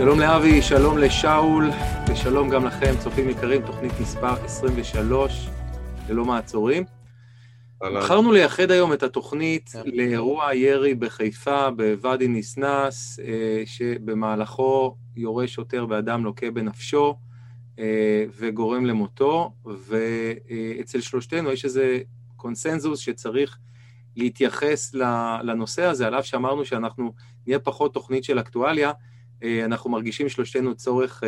שלום לאבי, שלום לשאול, ושלום גם לכם, צופים יקרים, תוכנית מספר 23, ללא מעצורים. בחרנו לייחד היום את התוכנית כן. לאירוע הירי בחיפה, בוואדי ניסנס, אה, שבמהלכו יורה שוטר באדם לוקה בנפשו אה, וגורם למותו, ואצל שלושתנו יש איזה קונסנזוס שצריך להתייחס לנושא הזה, על אף שאמרנו שאנחנו נהיה פחות תוכנית של אקטואליה, אה, אנחנו מרגישים שלושתנו צורך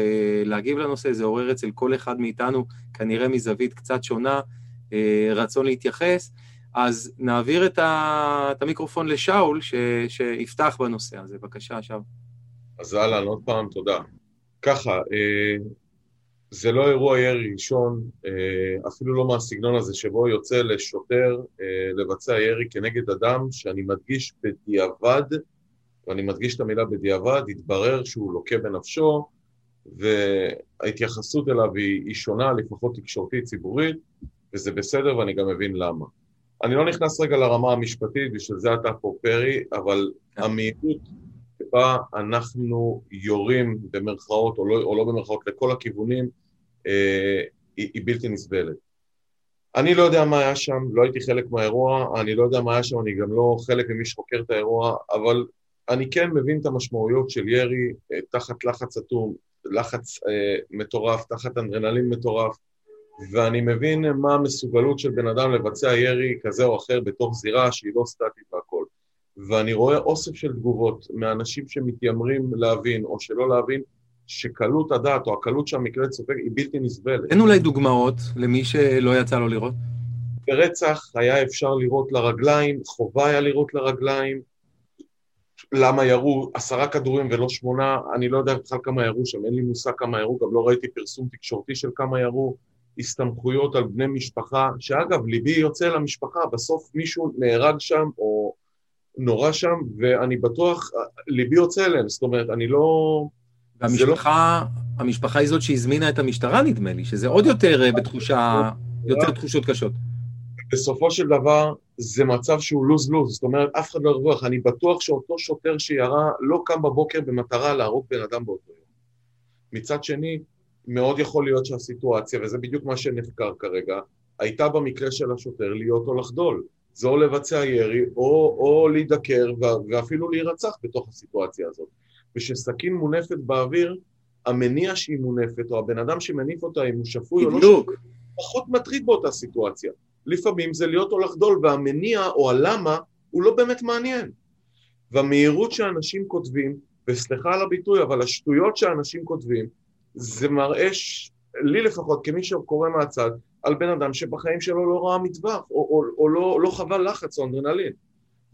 להגיב לנושא, זה עורר אצל כל אחד מאיתנו, כנראה מזווית קצת שונה, רצון להתייחס. אז נעביר את, ה... את המיקרופון לשאול, ש... שיפתח בנושא הזה. בבקשה, שאול. אז אהלן, עוד פעם, תודה. ככה, אה, זה לא אירוע ירי ראשון, אה, אפילו לא מהסגנון הזה שבו יוצא לשוטר אה, לבצע ירי כנגד אדם שאני מדגיש בדיעבד, ואני מדגיש את המילה בדיעבד, התברר שהוא לוקה בנפשו, וההתייחסות אליו היא, היא שונה, לפחות תקשורתית ציבורית, וזה בסדר ואני גם מבין למה. אני לא נכנס רגע לרמה המשפטית, בשביל זה אתה פה פרי, אבל כן. המהירות שבה אנחנו יורים במרכאות או לא, או לא במרכאות לכל הכיוונים, אה, היא, היא בלתי נסבלת. אני לא יודע מה היה שם, לא הייתי חלק מהאירוע, אני לא יודע מה היה שם, אני גם לא חלק ממי שחוקר את האירוע, אבל אני כן מבין את המשמעויות של ירי אה, תחת לחץ אטום, לחץ אה, מטורף, תחת אנדרנלין מטורף. ואני מבין מה המסוגלות של בן אדם לבצע ירי כזה או אחר בתוך זירה שהיא לא סטטית והכל. ואני רואה אוסף של תגובות מאנשים שמתיימרים להבין או שלא להבין, שקלות הדעת או הקלות שהמקרה צופק היא בלתי נסבלת. אין אולי דוגמאות למי שלא יצא לו לראות? ברצח היה אפשר לראות לרגליים, חובה היה לראות לרגליים. למה ירו עשרה כדורים ולא שמונה, אני לא יודע בכלל כמה ירו שם, אין לי מושג כמה ירו, גם לא ראיתי פרסום תקשורתי של כמה ירו. הסתמכויות על בני משפחה, שאגב, ליבי יוצא למשפחה, בסוף מישהו נהרג שם או נורא שם, ואני בטוח, ליבי יוצא אליהם, זאת אומרת, אני לא... והמשפחה, לא... המשפחה היא זאת שהזמינה את המשטרה, נדמה לי, שזה עוד יותר אה, בתחושה, יותר תחושות קשות. בסופו של דבר, זה מצב שהוא לוז-לוז, זאת אומרת, אף אחד לא ירוויח. אני בטוח שאותו שוטר שירה לא קם בבוקר במטרה להרוג בן אדם באותו יום. מצד שני, מאוד יכול להיות שהסיטואציה, וזה בדיוק מה שנחקר כרגע, הייתה במקרה של השוטר להיות או לחדול. זה או לבצע ירי, או, או להידקר, ואפילו להירצח בתוך הסיטואציה הזאת. וכשסכין מונפת באוויר, המניע שהיא מונפת, או הבן אדם שמניף אותה, אם הוא שפוי או לא שפוי, פחות מטריד באותה סיטואציה. לפעמים זה להיות או לחדול, והמניע או הלמה הוא לא באמת מעניין. והמהירות שאנשים כותבים, וסליחה על הביטוי, אבל השטויות שאנשים כותבים, זה מראה. לי לפחות, כמי שקורא מהצד, על בן אדם שבחיים שלו לא ראה מטבח, או, או, או לא, לא חווה לחץ או אנדרנלין,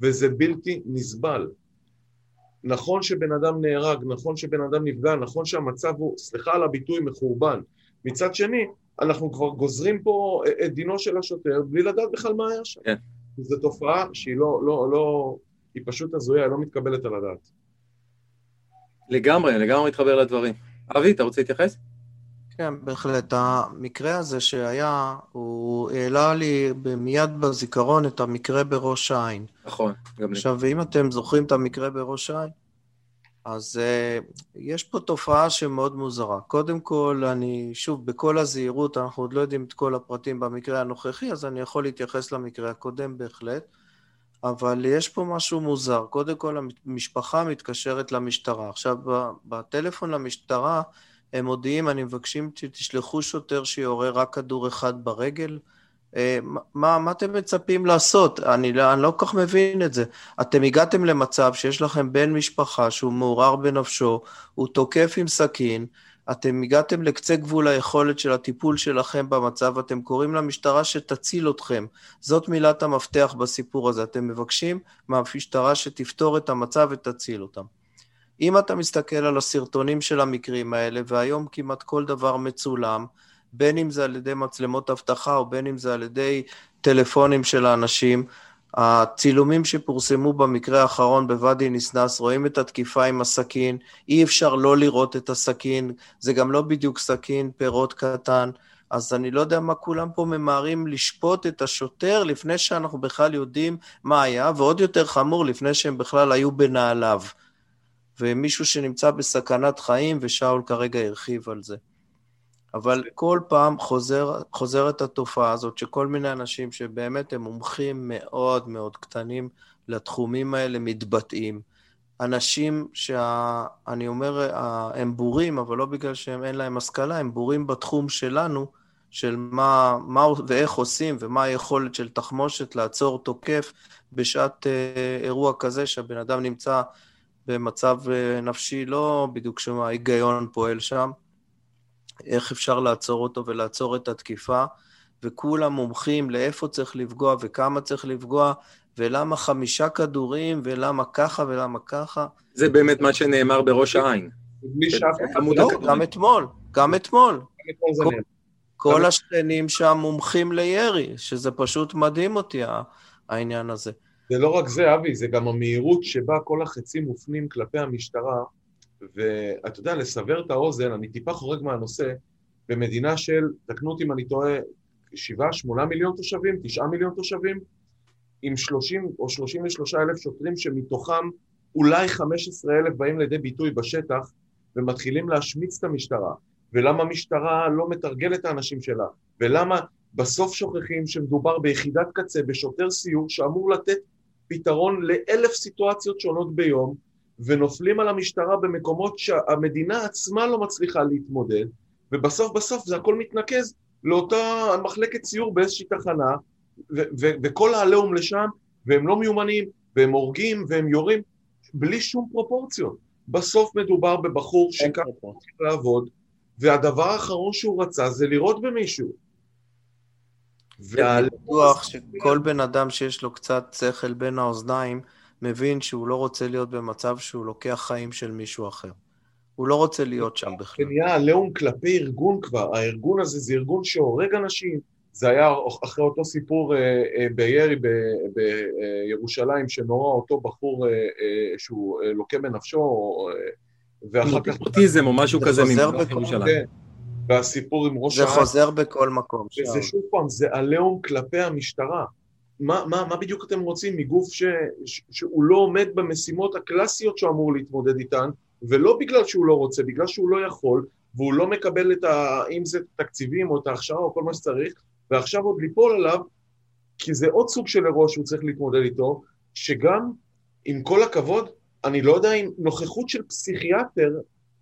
וזה בלתי נסבל. נכון שבן אדם נהרג, נכון שבן אדם נפגע, נכון שהמצב הוא, סליחה על הביטוי, מחורבן. מצד שני, אנחנו כבר גוזרים פה את דינו של השוטר בלי לדעת בכלל מה היה שם. כן. זו תופעה שהיא לא, לא, לא, היא פשוט הזויה, היא לא מתקבלת על הדעת. לגמרי, לגמרי מתחבר לדברים. אבי, אתה רוצה להתייחס? כן, בהחלט. המקרה הזה שהיה, הוא העלה לי מיד בזיכרון את המקרה בראש העין. נכון, גם לי. עכשיו, אם אתם זוכרים את המקרה בראש העין, אז uh, יש פה תופעה שמאוד מוזרה. קודם כל, אני, שוב, בכל הזהירות, אנחנו עוד לא יודעים את כל הפרטים במקרה הנוכחי, אז אני יכול להתייחס למקרה הקודם בהחלט. אבל יש פה משהו מוזר. קודם כל, המשפחה מתקשרת למשטרה. עכשיו, בטלפון למשטרה, הם מודיעים, אני מבקשים שתשלחו שוטר שיורה רק כדור אחד ברגל. אה, מה, מה אתם מצפים לעשות? אני, לא, אני לא כל כך מבין את זה. אתם הגעתם למצב שיש לכם בן משפחה שהוא מעורר בנפשו, הוא תוקף עם סכין, אתם הגעתם לקצה גבול היכולת של הטיפול שלכם במצב, אתם קוראים למשטרה שתציל אתכם. זאת מילת המפתח בסיפור הזה. אתם מבקשים מהמשטרה שתפתור את המצב ותציל אותם. אם אתה מסתכל על הסרטונים של המקרים האלה, והיום כמעט כל דבר מצולם, בין אם זה על ידי מצלמות אבטחה או בין אם זה על ידי טלפונים של האנשים, הצילומים שפורסמו במקרה האחרון בוואדי ניסנס, רואים את התקיפה עם הסכין, אי אפשר לא לראות את הסכין, זה גם לא בדיוק סכין, פירות קטן, אז אני לא יודע מה כולם פה ממהרים לשפוט את השוטר לפני שאנחנו בכלל יודעים מה היה, ועוד יותר חמור, לפני שהם בכלל היו בנעליו. ומישהו שנמצא בסכנת חיים, ושאול כרגע הרחיב על זה. אבל כל פעם חוזר, חוזרת התופעה הזאת שכל מיני אנשים שבאמת הם מומחים מאוד מאוד קטנים לתחומים האלה מתבטאים. אנשים שאני אומר, הם בורים, אבל לא בגלל שהם אין להם השכלה, הם בורים בתחום שלנו, של מה, מה ואיך עושים ומה היכולת של תחמושת לעצור תוקף בשעת אה, אירוע כזה שהבן אדם נמצא במצב אה, נפשי לא בדיוק שההיגיון פועל שם. איך אפשר לעצור אותו ולעצור את התקיפה, וכולם מומחים לאיפה צריך לפגוע וכמה צריך לפגוע, ולמה חמישה כדורים, ולמה ככה ולמה ככה. זה באמת מה שנאמר בראש העין. לא, גם אתמול, גם אתמול. כל השכנים שם מומחים לירי, שזה פשוט מדהים אותי, העניין הזה. זה לא רק זה, אבי, זה גם המהירות שבה כל החצים מופנים כלפי המשטרה, ואתה יודע, לסבר את האוזן, אני טיפה חורג מהנושא, במדינה של, תקנו אותי אם אני טועה, שבעה, שמונה מיליון תושבים, תשעה מיליון תושבים, עם שלושים או שלושים ושלושה אלף שוטרים שמתוכם אולי חמש עשרה אלף באים לידי ביטוי בשטח ומתחילים להשמיץ את המשטרה, ולמה המשטרה לא מתרגלת את האנשים שלה, ולמה בסוף שוכחים שמדובר ביחידת קצה, בשוטר סיור שאמור לתת פתרון לאלף סיטואציות שונות ביום, ונופלים על המשטרה במקומות שהמדינה עצמה לא מצליחה להתמודד, ובסוף בסוף זה הכל מתנקז לאותה מחלקת סיור באיזושהי תחנה, וכל העליהום לשם, והם לא מיומנים, והם הורגים, והם יורים, בלי שום פרופורציות. בסוף מדובר בבחור שככה צריך לעבוד, והדבר האחרון שהוא רצה זה לירות במישהו. אני בטוח שכל בן אדם שיש לו קצת שכל בין האוזניים, מבין שהוא לא רוצה להיות במצב שהוא לוקח חיים של מישהו אחר. הוא לא רוצה להיות שם בכלל. זה נהיה עליהום כלפי ארגון כבר. הארגון הזה זה ארגון שהורג אנשים. זה היה אחרי אותו סיפור אה, אה, בירי בירושלים, שנורא אותו בחור אה, שהוא לוקה בנפשו, ואחר כך... אוטיזם או משהו כזה ממזרח ירושלים. כן. והסיפור עם ראש זה חוזר בכל מקום. וזה שוב פעם, זה עליהום כלפי המשטרה. מה, מה, מה בדיוק אתם רוצים מגוף ש, ש, שהוא לא עומד במשימות הקלאסיות שהוא אמור להתמודד איתן, ולא בגלל שהוא לא רוצה, בגלל שהוא לא יכול, והוא לא מקבל את ה... אם זה תקציבים או את ההכשרה או כל מה שצריך, ועכשיו עוד ליפול עליו, כי זה עוד סוג של אירוע שהוא צריך להתמודד איתו, שגם, עם כל הכבוד, אני לא יודע אם נוכחות של פסיכיאטר,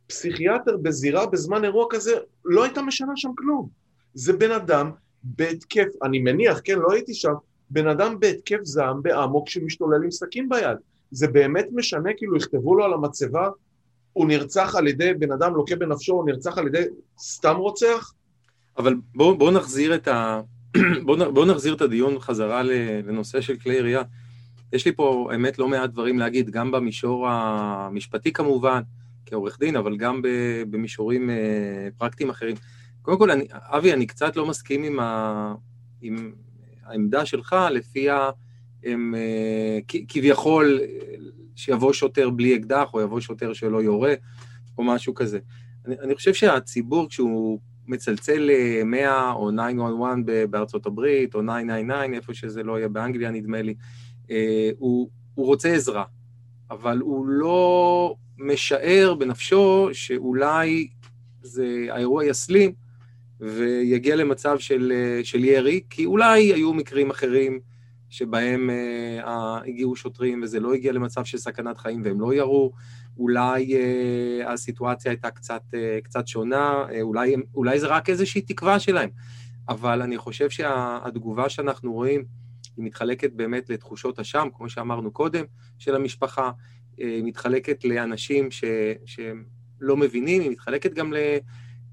פסיכיאטר בזירה בזמן אירוע כזה, לא הייתה משנה שם כלום. זה בן אדם בהתקף, אני מניח, כן, לא הייתי שם, בן אדם בהתקף זעם באמוק שמשתולל עם סכין ביד. זה באמת משנה, כאילו יכתבו לו על המצבה, הוא נרצח על ידי בן אדם לוקה בנפשו, הוא נרצח על ידי סתם רוצח? אבל בואו בוא נחזיר את ה... בואו בוא נחזיר את הדיון חזרה לנושא של כלי ירייה. יש לי פה, האמת, לא מעט דברים להגיד, גם במישור המשפטי כמובן, כעורך דין, אבל גם במישורים אה, פרקטיים אחרים. קודם כל, אני, אבי, אני קצת לא מסכים עם, ה, עם העמדה שלך, לפיה הם אה, כביכול שיבוא שוטר בלי אקדח, או יבוא שוטר שלא יורה, או משהו כזה. אני, אני חושב שהציבור, כשהוא מצלצל ל-100 או 911 בארצות הברית, או 999, איפה שזה לא יהיה, באנגליה נדמה לי, אה, הוא, הוא רוצה עזרה, אבל הוא לא משער בנפשו שאולי זה, האירוע יסלים ויגיע למצב של, של ירי, כי אולי היו מקרים אחרים שבהם אה, הגיעו שוטרים וזה לא הגיע למצב של סכנת חיים והם לא ירו, אולי אה, הסיטואציה הייתה קצת, אה, קצת שונה, אה, אולי, אולי זה רק איזושהי תקווה שלהם, אבל אני חושב שהתגובה שאנחנו רואים היא מתחלקת באמת לתחושות אשם, כמו שאמרנו קודם, של המשפחה, אה, מתחלקת לאנשים ש, שהם לא מבינים, היא מתחלקת גם ל,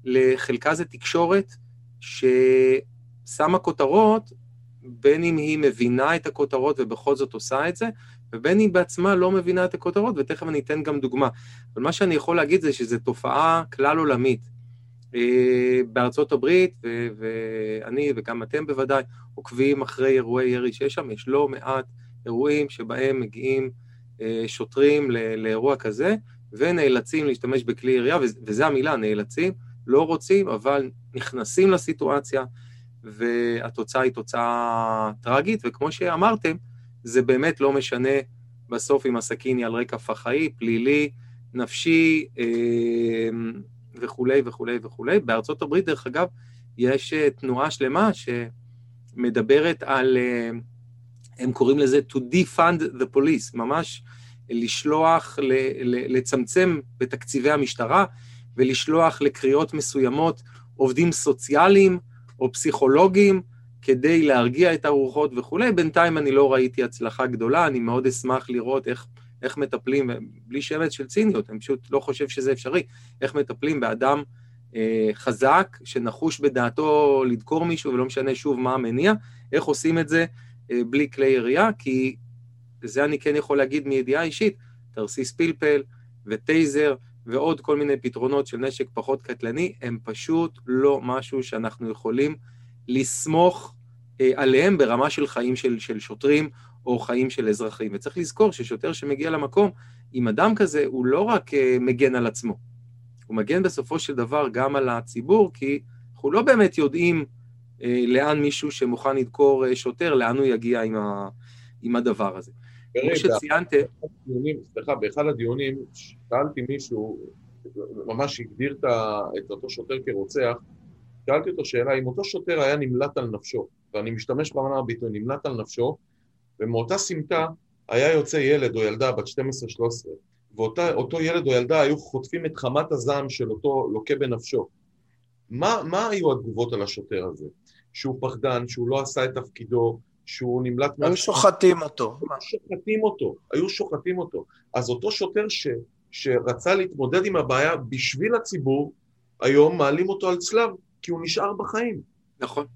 לחלקה זה תקשורת ששמה כותרות, בין אם היא מבינה את הכותרות ובכל זאת עושה את זה, ובין אם בעצמה לא מבינה את הכותרות, ותכף אני אתן גם דוגמה. אבל מה שאני יכול להגיד זה שזו תופעה כלל עולמית. אה, בארצות הברית, ו- ואני וגם אתם בוודאי עוקבים אחרי אירועי ירי שיש שם, יש לא מעט אירועים שבהם מגיעים אה, שוטרים לאירוע כזה, ונאלצים להשתמש בכלי ירייה, וזו המילה, נאלצים, לא רוצים, אבל נכנסים לסיטואציה, והתוצאה היא תוצאה טרגית, וכמו שאמרתם, זה באמת לא משנה בסוף אם הסכין היא על רקע פח"עי, פלילי, נפשי אה, וכולי וכולי וכולי. בארצות הברית, דרך אגב, יש אה, תנועה שלמה שמדברת על, אה, הם קוראים לזה to defund the police, ממש לשלוח, לצמצם בתקציבי המשטרה ולשלוח לקריאות מסוימות עובדים סוציאליים או פסיכולוגים כדי להרגיע את הרוחות וכולי. בינתיים אני לא ראיתי הצלחה גדולה, אני מאוד אשמח לראות איך, איך מטפלים, בלי שמץ של ציניות, אני פשוט לא חושב שזה אפשרי, איך מטפלים באדם אה, חזק, שנחוש בדעתו לדקור מישהו, ולא משנה שוב מה המניע, איך עושים את זה אה, בלי כלי ירייה, כי זה אני כן יכול להגיד מידיעה אישית, תרסיס פלפל וטייזר ועוד כל מיני פתרונות של נשק פחות קטלני, הם פשוט לא משהו שאנחנו יכולים לסמוך אה, עליהם ברמה של חיים של, של שוטרים או חיים של אזרחים. וצריך לזכור ששוטר שמגיע למקום עם אדם כזה, הוא לא רק אה, מגן על עצמו, הוא מגן בסופו של דבר גם על הציבור, כי אנחנו לא באמת יודעים אה, לאן מישהו שמוכן לדקור אה, שוטר, לאן הוא יגיע עם, ה, עם הדבר הזה. כמו שציינתם... סליחה, באחד הדיונים שאלתי מישהו, ממש הגדיר את אותו שוטר כרוצח, שאלתי אותו שאלה, אם אותו שוטר היה נמלט על נפשו, ואני משתמש במנה הביטוי, נמלט על נפשו, ומאותה סמטה היה יוצא ילד או ילדה בת 12-13, ואותו ילד או ילדה היו חוטפים את חמת הזעם של אותו לוקה בנפשו. מה, מה היו התגובות על השוטר הזה? שהוא פחדן, שהוא לא עשה את תפקידו, שהוא נמלט... היו שוחטים אותו. היו שוחטים אותו, היו שוחטים אותו. אז אותו שוטר ש, שרצה להתמודד עם הבעיה בשביל הציבור, היום מעלים אותו על צלב, כי הוא נשאר בחיים. נכון.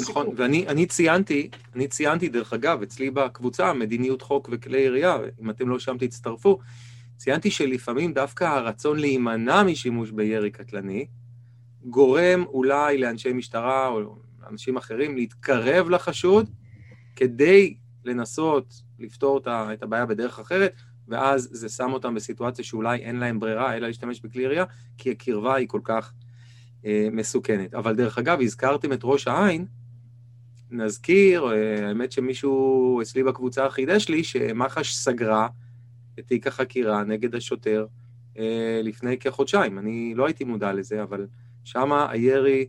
נכון, ואני אני ציינתי, אני ציינתי דרך אגב, אצלי בקבוצה, מדיניות חוק וכלי ירייה, אם אתם לא שם תצטרפו, ציינתי שלפעמים דווקא הרצון להימנע משימוש בירי קטלני, גורם אולי לאנשי משטרה או אנשים אחרים להתקרב לחשוד, כדי לנסות לפתור את הבעיה בדרך אחרת, ואז זה שם אותם בסיטואציה שאולי אין להם ברירה אלא להשתמש בכלי ירייה, כי הקרבה היא כל כך אה, מסוכנת. אבל דרך אגב, הזכרתם את ראש העין, נזכיר, אה, האמת שמישהו אצלי בקבוצה חידש לי, שמח"ש סגרה את תיק החקירה נגד השוטר אה, לפני כחודשיים. אני לא הייתי מודע לזה, אבל שם הירי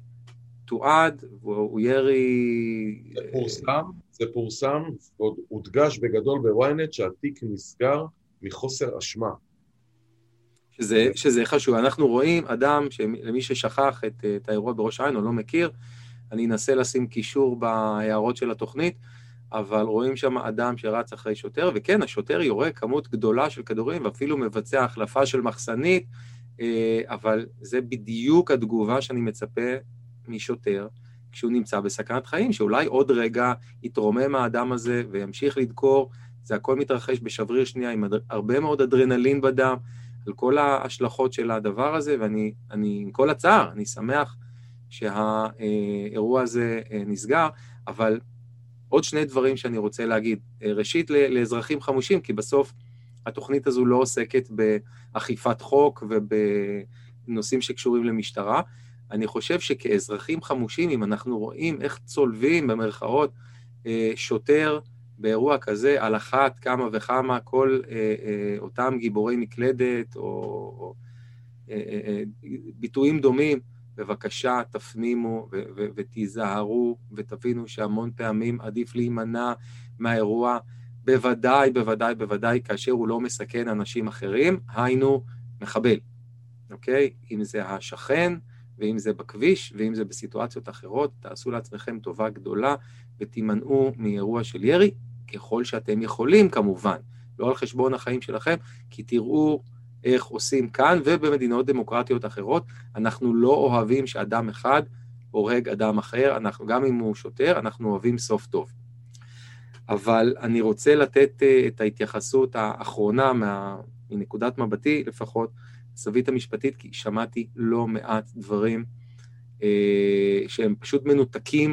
תועד, הוא ירי... זה פורסם, זה פורסם, ועוד הודגש בגדול בוויינט שהתיק נסגר מחוסר אשמה. שזה, שזה חשוב. אנחנו רואים אדם, למי ששכח את, את האירוע בראש העין או לא מכיר, אני אנסה לשים קישור בהערות של התוכנית, אבל רואים שם אדם שרץ אחרי שוטר, וכן, השוטר יורה כמות גדולה של כדורים ואפילו מבצע החלפה של מחסנית, אה, אבל זה בדיוק התגובה שאני מצפה משוטר כשהוא נמצא בסכנת חיים, שאולי עוד רגע יתרומם האדם הזה וימשיך לדקור, זה הכל מתרחש בשבריר שנייה עם הרבה מאוד אדרנלין בדם, על כל ההשלכות של הדבר הזה, ואני, אני, עם כל הצער, אני שמח שהאירוע הזה אה, נסגר, אבל עוד שני דברים שאני רוצה להגיד. אה, ראשית, לאזרחים חמושים, כי בסוף התוכנית הזו לא עוסקת באכיפת חוק ובנושאים שקשורים למשטרה. אני חושב שכאזרחים חמושים, אם אנחנו רואים איך צולבים, במרכאות, אה, שוטר באירוע כזה, על אחת כמה וכמה כל אה, אה, אותם גיבורי מקלדת או, או ביטויים דומים, בבקשה תפנימו ותיזהרו ותבינו שהמון פעמים עדיף להימנע מהאירוע, בוודאי, בוודאי, בוודאי, כאשר הוא לא מסכן אנשים אחרים, היינו מחבל, אוקיי? אם זה השכן, ואם זה בכביש, ואם זה בסיטואציות אחרות, תעשו לעצמכם טובה גדולה ותימנעו מאירוע של ירי, ככל שאתם יכולים כמובן, לא על חשבון החיים שלכם, כי תראו איך עושים כאן ובמדינות דמוקרטיות אחרות. אנחנו לא אוהבים שאדם אחד הורג אדם אחר, אנחנו, גם אם הוא שוטר, אנחנו אוהבים סוף טוב. אבל אני רוצה לתת uh, את ההתייחסות האחרונה, מה, מנקודת מבטי לפחות, הזווית המשפטית, כי שמעתי לא מעט דברים uh, שהם פשוט מנותקים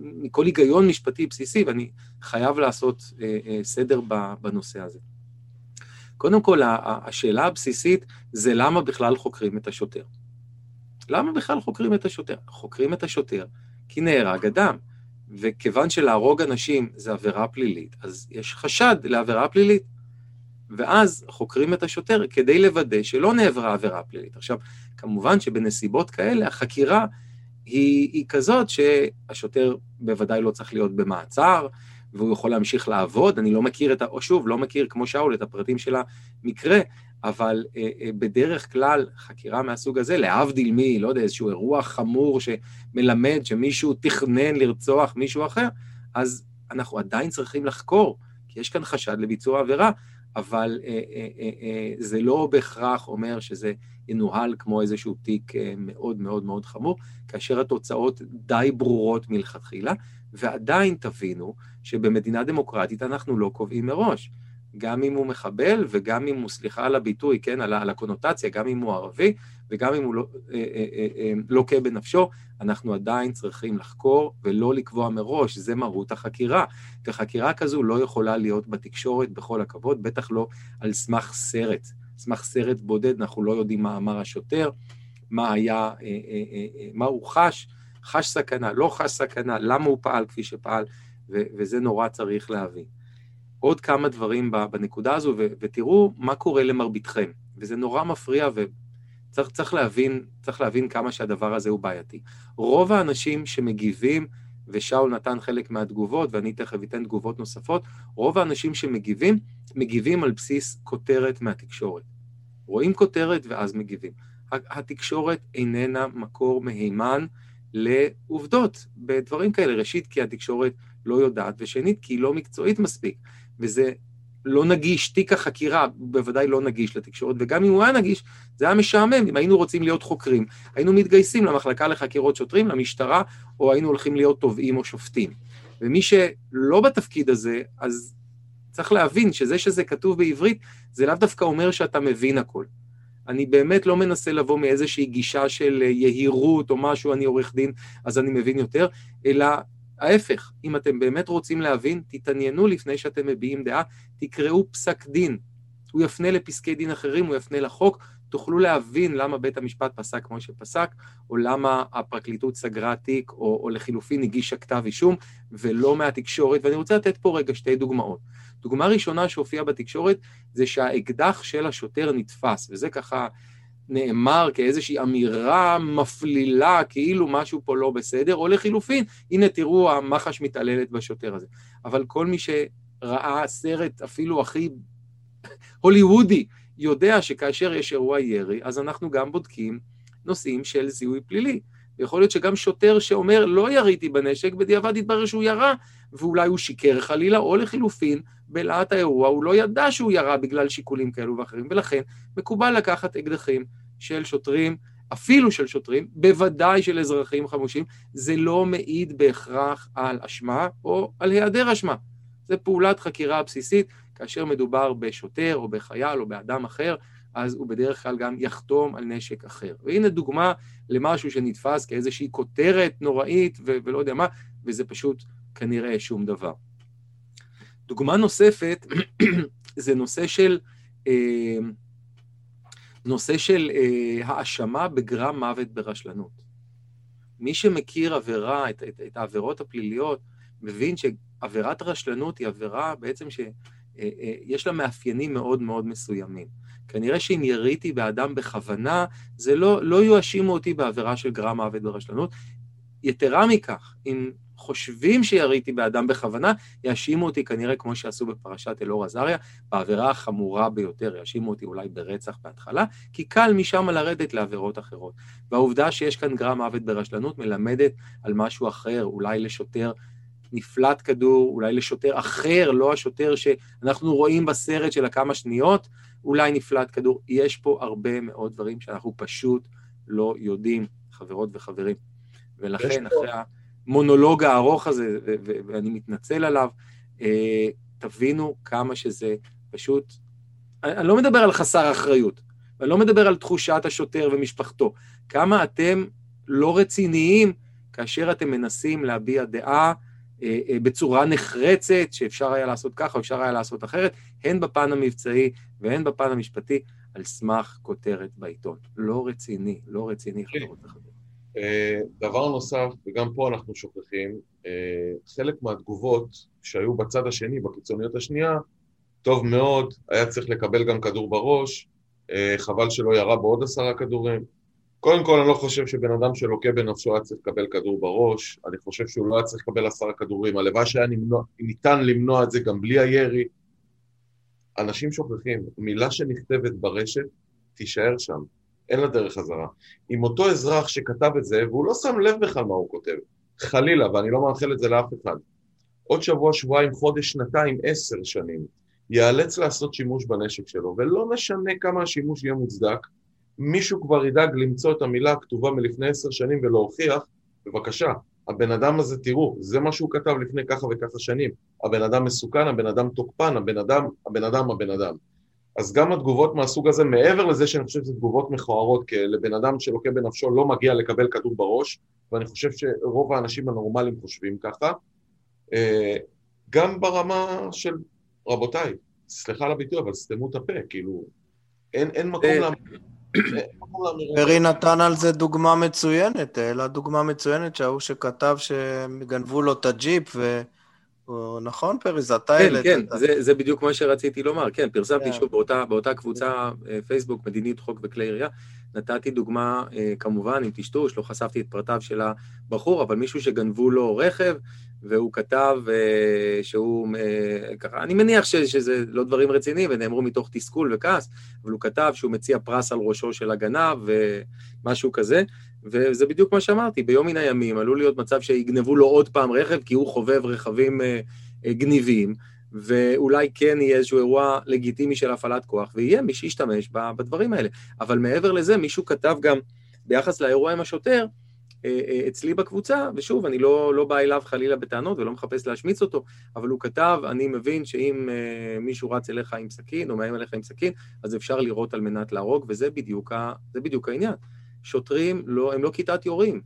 מכל היגיון משפטי בסיסי, ואני חייב לעשות אה, אה, סדר בנושא הזה. קודם כל, השאלה הבסיסית זה למה בכלל חוקרים את השוטר. למה בכלל חוקרים את השוטר? חוקרים את השוטר כי נהרג אדם, וכיוון שלהרוג אנשים זה עבירה פלילית, אז יש חשד לעבירה פלילית. ואז חוקרים את השוטר כדי לוודא שלא נעברה עבירה פלילית. עכשיו, כמובן שבנסיבות כאלה החקירה היא, היא כזאת שהשוטר בוודאי לא צריך להיות במעצר, והוא יכול להמשיך לעבוד. אני לא מכיר את ה... או שוב, לא מכיר, כמו שאול, את הפרטים של המקרה, אבל אה, אה, בדרך כלל חקירה מהסוג הזה, להבדיל מ, לא יודע, איזשהו אירוע חמור שמלמד שמישהו תכנן לרצוח מישהו אחר, אז אנחנו עדיין צריכים לחקור, כי יש כאן חשד לביצוע עבירה, אבל אה, אה, אה, אה, זה לא בהכרח אומר שזה ינוהל כמו איזשהו תיק אה, מאוד מאוד מאוד חמור, כאשר התוצאות די ברורות מלכתחילה, ועדיין תבינו שבמדינה דמוקרטית אנחנו לא קובעים מראש. גם אם הוא מחבל וגם אם הוא, סליחה על הביטוי, כן, על, על הקונוטציה, גם אם הוא ערבי וגם אם הוא לא, אה, אה, אה, לוקה בנפשו, אנחנו עדיין צריכים לחקור ולא לקבוע מראש, זה מהות החקירה. וחקירה כזו לא יכולה להיות בתקשורת בכל הכבוד, בטח לא על סמך סרט. סמך סרט בודד, אנחנו לא יודעים מה אמר השוטר, מה היה, מה הוא חש, חש סכנה, לא חש סכנה, למה הוא פעל כפי שפעל, ו- וזה נורא צריך להבין. עוד כמה דברים בנקודה הזו, ו- ותראו מה קורה למרביתכם. וזה נורא מפריע, וצריך צריך להבין, צריך להבין כמה שהדבר הזה הוא בעייתי. רוב האנשים שמגיבים, ושאול נתן חלק מהתגובות, ואני תכף אתן תגובות נוספות, רוב האנשים שמגיבים, מגיבים על בסיס כותרת מהתקשורת. רואים כותרת ואז מגיבים. התקשורת איננה מקור מהימן לעובדות בדברים כאלה. ראשית, כי התקשורת לא יודעת, ושנית, כי היא לא מקצועית מספיק. וזה לא נגיש, תיק החקירה בוודאי לא נגיש לתקשורת, וגם אם הוא היה נגיש, זה היה משעמם. אם היינו רוצים להיות חוקרים, היינו מתגייסים למחלקה לחקירות שוטרים, למשטרה, או היינו הולכים להיות תובעים או שופטים. ומי שלא בתפקיד הזה, אז צריך להבין שזה שזה כתוב בעברית, זה לאו דווקא אומר שאתה מבין הכל. אני באמת לא מנסה לבוא מאיזושהי גישה של יהירות או משהו, אני עורך דין, אז אני מבין יותר, אלא ההפך, אם אתם באמת רוצים להבין, תתעניינו לפני שאתם מביעים דעה, תקראו פסק דין. הוא יפנה לפסקי דין אחרים, הוא יפנה לחוק, תוכלו להבין למה בית המשפט פסק כמו שפסק, או למה הפרקליטות סגרה תיק, או, או לחילופין הגישה כתב אישום, ולא מהתקשורת. ואני רוצה לתת פה רגע שתי דוגמאות. דוגמה ראשונה שהופיעה בתקשורת זה שהאקדח של השוטר נתפס, וזה ככה נאמר כאיזושהי אמירה מפלילה, כאילו משהו פה לא בסדר, או לחילופין, הנה תראו, המח"ש מתעללת בשוטר הזה. אבל כל מי שראה סרט אפילו הכי הוליוודי, יודע שכאשר יש אירוע ירי, אז אנחנו גם בודקים נושאים של זיהוי פלילי. ויכול להיות שגם שוטר שאומר, לא יריתי בנשק, בדיעבד יתברר שהוא ירה, ואולי הוא שיקר חלילה, או לחילופין, בלהט האירוע הוא לא ידע שהוא ירה בגלל שיקולים כאלו ואחרים, ולכן מקובל לקחת אקדחים של שוטרים, אפילו של שוטרים, בוודאי של אזרחים חמושים, זה לא מעיד בהכרח על אשמה או על היעדר אשמה. זה פעולת חקירה בסיסית, כאשר מדובר בשוטר או בחייל או באדם אחר, אז הוא בדרך כלל גם יחתום על נשק אחר. והנה דוגמה למשהו שנתפס כאיזושהי כותרת נוראית ו- ולא יודע מה, וזה פשוט כנראה שום דבר. דוגמה נוספת זה נושא של, אה, נושא של אה, האשמה בגרם מוות ברשלנות. מי שמכיר עבירה, את, את, את העבירות הפליליות, מבין שעבירת רשלנות היא עבירה בעצם שיש אה, לה מאפיינים מאוד מאוד מסוימים. כנראה שאם יריתי באדם בכוונה, זה לא, לא יואשימו אותי בעבירה של גרם מוות ברשלנות. יתרה מכך, אם חושבים שיריתי באדם בכוונה, יאשימו אותי כנראה, כמו שעשו בפרשת אלאור עזריה, בעבירה החמורה ביותר, יאשימו אותי אולי ברצח בהתחלה, כי קל משם לרדת לעבירות אחרות. והעובדה שיש כאן גרם מוות ברשלנות מלמדת על משהו אחר, אולי לשוטר נפלט כדור, אולי לשוטר אחר, לא השוטר שאנחנו רואים בסרט של הכמה שניות, אולי נפלט כדור. יש פה הרבה מאוד דברים שאנחנו פשוט לא יודעים, חברות וחברים. ולכן, אחרי המונולוג הארוך הזה, ואני מתנצל עליו, אה, תבינו כמה שזה פשוט... אני לא מדבר על חסר אחריות, ואני לא מדבר על תחושת השוטר ומשפחתו. כמה אתם לא רציניים כאשר אתם מנסים להביע דעה אה, אה, בצורה נחרצת, שאפשר היה לעשות ככה אפשר היה לעשות אחרת, הן בפן המבצעי והן בפן המשפטי, על סמך כותרת בעיתון. לא רציני, לא רציני, כן. חברות וחברים. אה, דבר נוסף, וגם פה אנחנו שוכחים, חלק מהתגובות שהיו בצד השני, בקיצוניות השנייה, טוב מאוד, היה צריך לקבל גם כדור בראש, אה, חבל שלא ירה בעוד עשרה כדורים. קודם כל, אני לא חושב שבן אדם שלוקה בנפשו היה צריך לקבל כדור בראש, אני חושב שהוא לא היה צריך לקבל עשרה כדורים, הלוואי שהיה נמנוע, ניתן למנוע את זה גם בלי הירי. אנשים שוכחים, מילה שנכתבת ברשת, תישאר שם, אין לה דרך חזרה. עם אותו אזרח שכתב את זה, והוא לא שם לב בכלל מה הוא כותב, חלילה, ואני לא מאחל את זה לאף אחד. עוד שבוע, שבועיים, חודש, שנתיים, עשר שנים, ייאלץ לעשות שימוש בנשק שלו, ולא משנה כמה השימוש יהיה מוצדק, מישהו כבר ידאג למצוא את המילה הכתובה מלפני עשר שנים ולהוכיח, בבקשה, הבן אדם הזה, תראו, זה מה שהוא כתב לפני ככה וככה שנים. הבן אדם מסוכן, הבן אדם תוקפן, הבן אדם, הבן אדם, הבן אדם. אז גם התגובות מהסוג הזה, מעבר לזה שאני חושב שזה תגובות מכוערות, כי לבן אדם שלוקה בנפשו לא מגיע לקבל כדור בראש, ואני חושב שרוב האנשים הנורמליים חושבים ככה, אה, גם ברמה של, רבותיי, סליחה על הביטוי, אבל סתמו את הפה, כאילו, אין, אין מקום אה, לאמירה. פרי נתן על זה דוגמה מצוינת, העלה דוגמה מצוינת שההוא שכתב שגנבו לו את הג'יפ ו... נכון, פרי? זה אתה העלית. כן, כן, זה, זה בדיוק מה שרציתי לומר. כן, פרסמתי. כן. שוב באותה, באותה קבוצה, אה, פייסבוק, מדיניות חוק וכלי עירייה. נתתי דוגמה, אה, כמובן, עם טשטוש, לא חשפתי את פרטיו של הבחור, אבל מישהו שגנבו לו רכב, והוא כתב שהוא, ככה, אני מניח ש, שזה לא דברים רציניים ונאמרו מתוך תסכול וכעס, אבל הוא כתב שהוא מציע פרס על ראשו של הגנב ומשהו כזה, וזה בדיוק מה שאמרתי, ביום מן הימים עלול להיות מצב שיגנבו לו עוד פעם רכב, כי הוא חובב רכבים uh, uh, גניבים, ואולי כן יהיה איזשהו אירוע לגיטימי של הפעלת כוח, ויהיה מי שישתמש בדברים האלה. אבל מעבר לזה, מישהו כתב גם, ביחס לאירוע עם השוטר, אה, אה, אצלי בקבוצה, ושוב, אני לא, לא בא אליו חלילה בטענות ולא מחפש להשמיץ אותו, אבל הוא כתב, אני מבין שאם uh, מישהו רץ אליך עם סכין או מאיים אליך עם סכין, אז אפשר לירות על מנת להרוג, וזה בדיוק, ה, בדיוק העניין. שוטרים, לא, הם לא כיתת יורים,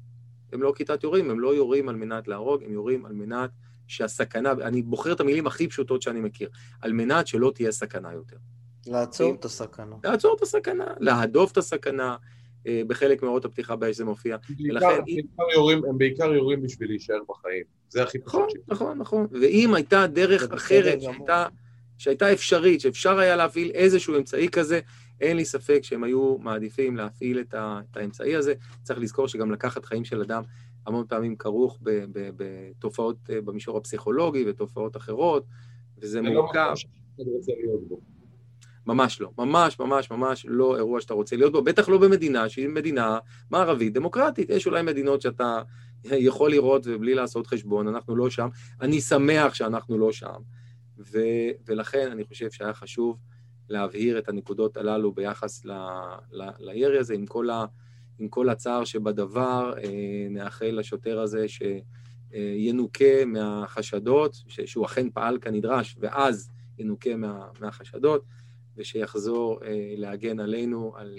הם לא כיתת יורים, הם לא יורים על מנת להרוג, הם יורים על מנת שהסכנה, אני בוחר את המילים הכי פשוטות שאני מכיר, על מנת שלא תהיה סכנה יותר. לעצור את הסכנה. לעצור את הסכנה, להדוף את הסכנה, אה, בחלק מהוראות הפתיחה באש זה מופיע. ולכן... בעיקר יורים, הם בעיקר יורים בשביל להישאר בחיים. זה הכי פשוט. נכון, נכון, נכון. ואם הייתה דרך אחרת שהייתה, שהייתה אפשרית, שאפשר היה להפעיל איזשהו אמצעי כזה, אין לי ספק שהם היו מעדיפים להפעיל את, ה, את האמצעי הזה. צריך לזכור שגם לקחת חיים של אדם המון פעמים כרוך בתופעות אה, במישור הפסיכולוגי ותופעות אחרות, וזה מורכב. זה לא בו. ממש לא. ממש, ממש, ממש לא אירוע שאתה רוצה להיות בו. בטח לא במדינה שהיא מדינה מערבית דמוקרטית. יש אולי מדינות שאתה יכול לראות ובלי לעשות חשבון, אנחנו לא שם. אני שמח שאנחנו לא שם. ו, ולכן אני חושב שהיה חשוב להבהיר את הנקודות הללו ביחס ל, ל, לירי הזה, עם כל, ה, עם כל הצער שבדבר, אה, נאחל לשוטר הזה שינוקה מהחשדות, שהוא אכן פעל כנדרש, ואז ינוקה מה, מהחשדות. ושיחזור אה, להגן עלינו. על...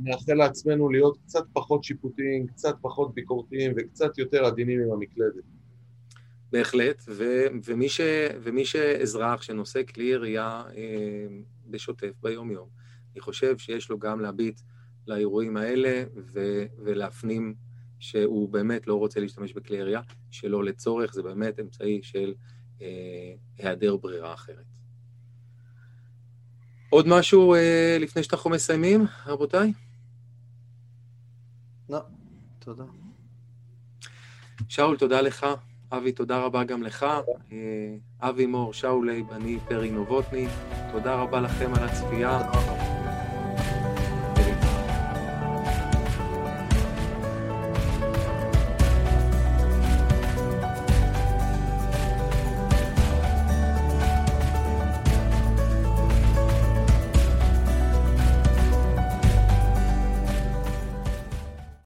נאחל לעצמנו להיות קצת פחות שיפוטיים, קצת פחות ביקורתיים וקצת יותר עדינים עם המקלדת. בהחלט, ו, ומי, ש, ומי שאזרח שנושא כלי ירייה אה, בשוטף ביום-יום, אני חושב שיש לו גם להביט לאירועים האלה ו, ולהפנים שהוא באמת לא רוצה להשתמש בכלי ירייה, שלא לצורך, זה באמת אמצעי של אה, היעדר ברירה אחרת. עוד משהו אה, לפני שאנחנו מסיימים, רבותיי? לא, תודה. שאול, תודה לך. אבי, תודה רבה גם לך. אה, אבי מור, שאול לייב, אני פרי נובוטני. תודה רבה לכם על הצפייה.